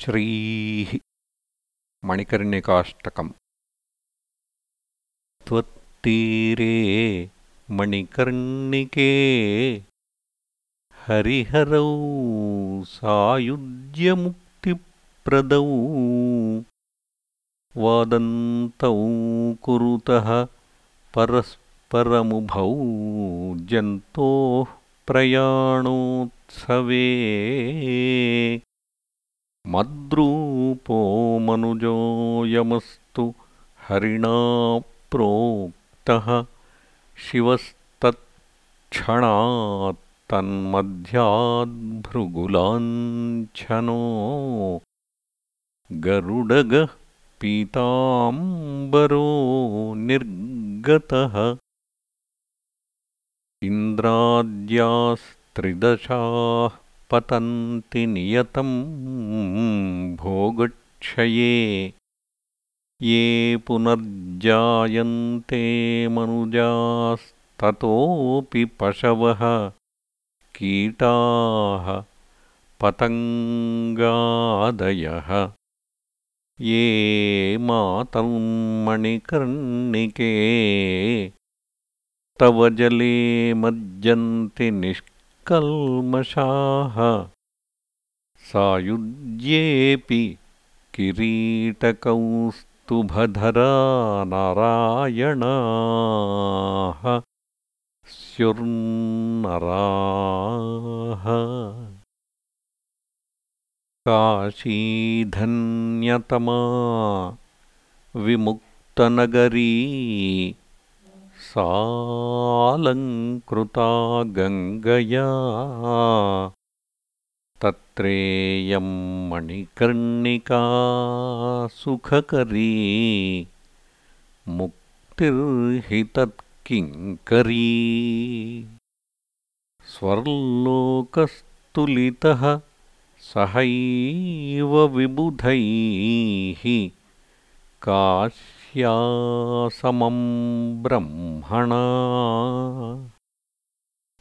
श्रीः मणिकर्णिकाष्टकम्। त्वत्तीरे मणिकर्णिके हरिहरौ सायुज्यमुक्तिप्रदौ वादन्तौ कुरुतः परस्परमुभौ जन्तोः प्रयाणोत्सवे मद्रूपो मनुजोऽयमस्तु हरिणा प्रोक्तः शिवस्तत्क्षणात्तन्मध्याद्भृगुलाञ्छनो गरुडगः पीताम्बरो निर्गतः इन्द्राद्यास्त्रिदशाः पतन्ति नियतम् भोगक्षये। ये पुनर्जायन्ते मनुजास्ततोऽपि पशवः। कीटाः पतङ्गादयः। ये मातर्मणिकर्णिके तव जले मज्जन्ति निष्कल्मषाः सायुज्येऽपि किरीटकौस्तुभधरा नारायणाः स्युर्नराः। काशीधन्यतमा विमुक्तनगरी सालङ्कृता गङ्गया तत्रेयं मणिकर्णिका सुखकरी मुक्तिर्हि तत्किङ्करी स्वर्लोकस्तुलितः सहैव विबुधैः काश्यासमं ब्रह्मणा।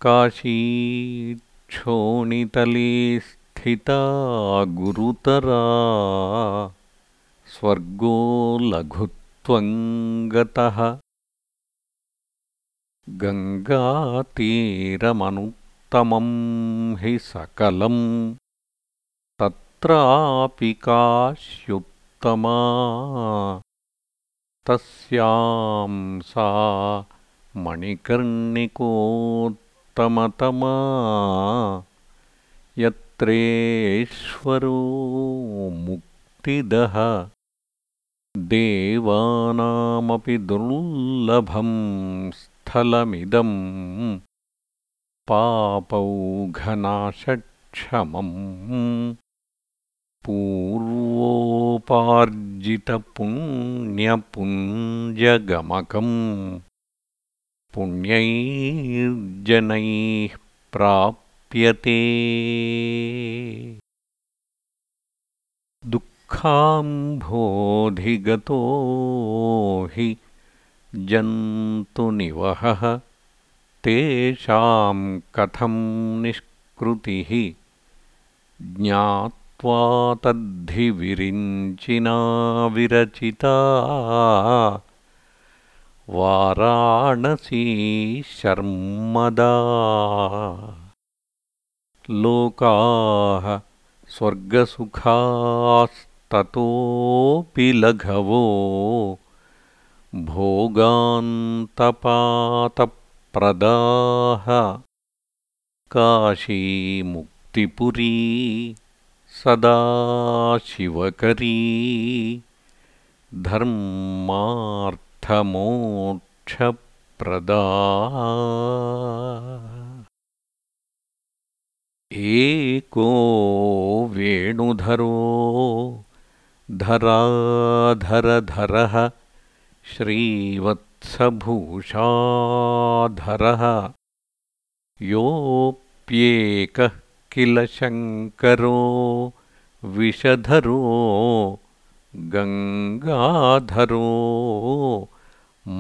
काशीक्षोणितले स्थिता गुरुतरा। स्वर्गो लघुत्वं गतः। गङ्गातीरमनुत्तमं हि सकलम् तत्रापि काश्युत्तमा तस्यां सा मणिकर्णिकोत्तमतमा यत्रेश्वरो मुक्तिदः देवानामपि दुर्लभं स्थलमिदम् पापौघनाशक्षमम् पूर्वोपार्जितपुण्यपुञ्जगमकम् पुण्यैर्जनैः प्राप्यते। दुःखाम्भोधिगतो हि जन्तुनिवहः तेषां कथं निष्कृतिः ज्ञात्वा तद्धिविरिञ्चिना विरचिता। वाराणसी शर्मदा। लोकाः स्वर्गसुखास्ततोऽपि लघवो। भोगान्तपातप्रदाः। काशीमुक्तिपुरी सदा शिवकरी धर्मार्थमोक्षप्रदा। एको वेणुधरो धराधरधरः श्रीवत्सभूषाधरः। योऽप्येकः किल शङ्करो विषधरो गङ्गाधरो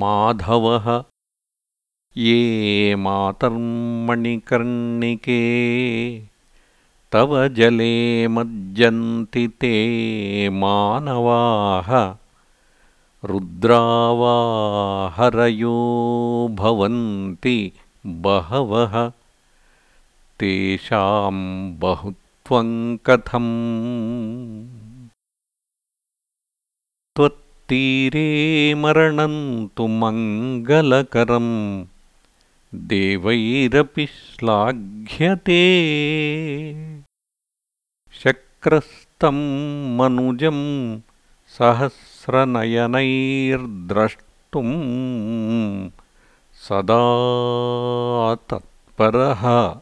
माधवः ये मातर्मणिकर्णिके तव जले मज्जन्ति ते मानवाः रुद्रावाहरयो भवन्ति बहवः तेषां बहुत्वं कथम्। त्वत्तीरे मरणं तु मङ्गलकरम्। देवैरपि श्लाघ्यते। शक्रस्तं मनुजं सहस्रनयनैर्द्रष्टुम् सदा तत्परः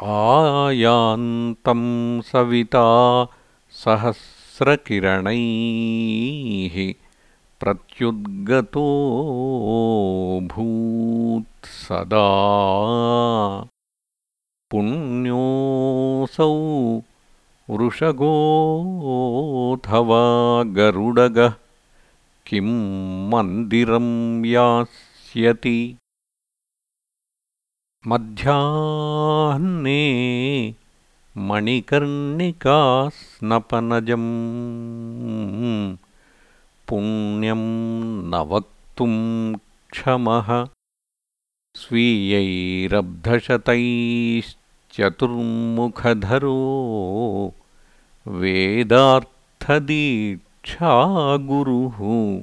आयान्तं सविता सहस्रकिरणैः प्रत्युद्गतो सदा। पुण्योऽसौ वृषगोऽथवा गरुडगः किं मन्दिरं यास्यति मध्याह्ने मणिकर्णिकास्नपनजम् पुण्यं न वक्तुं क्षमः। स्वीयैरब्धशतैश्चतुर्मुखधरो वेदार्थदीक्षागुरुः।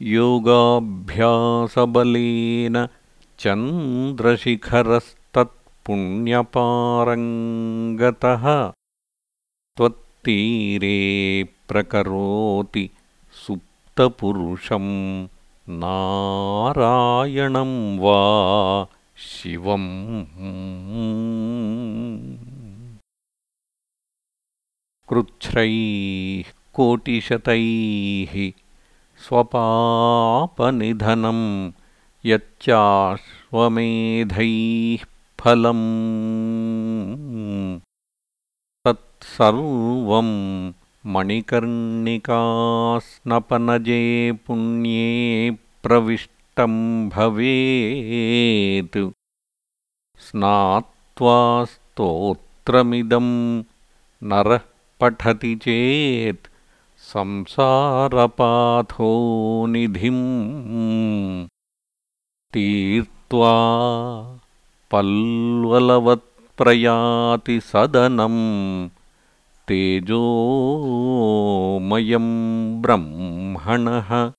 योगाभ्यासबलेन चन्द्रशिखरस्तत्पुण्यपारङ्गतः त्वत्तीरे प्रकरोति सुप्तपुरुषम् नारायणं वा शिवम् कृच्छ्रैः कोटिशतैः स्वपापनिधनं यच्चाश्वमेधैः फलम् तत्सर्वं मणिकर्णिकास्नपनजे पुण्ये प्रविष्टं भवेत्। स्नात्वा स्तोत्रमिदं नरः पठति चेत् संसारपाथोनिधिम् तीर्त्वा पल्वलवत्प्रयाति सदनम् तेजोमयं ब्रह्मणः।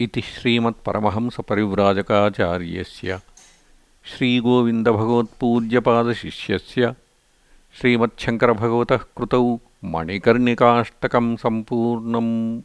इति श्रीमत्परमहंसपरिव्राजकाचार्यस्य श्रीगोविन्दभगवत्पूज्यपादशिष्यस्य श्रीमच्छङ्करभगवतः कृतौ मणिकर्णिकाष्टकं सम्पूर्णम्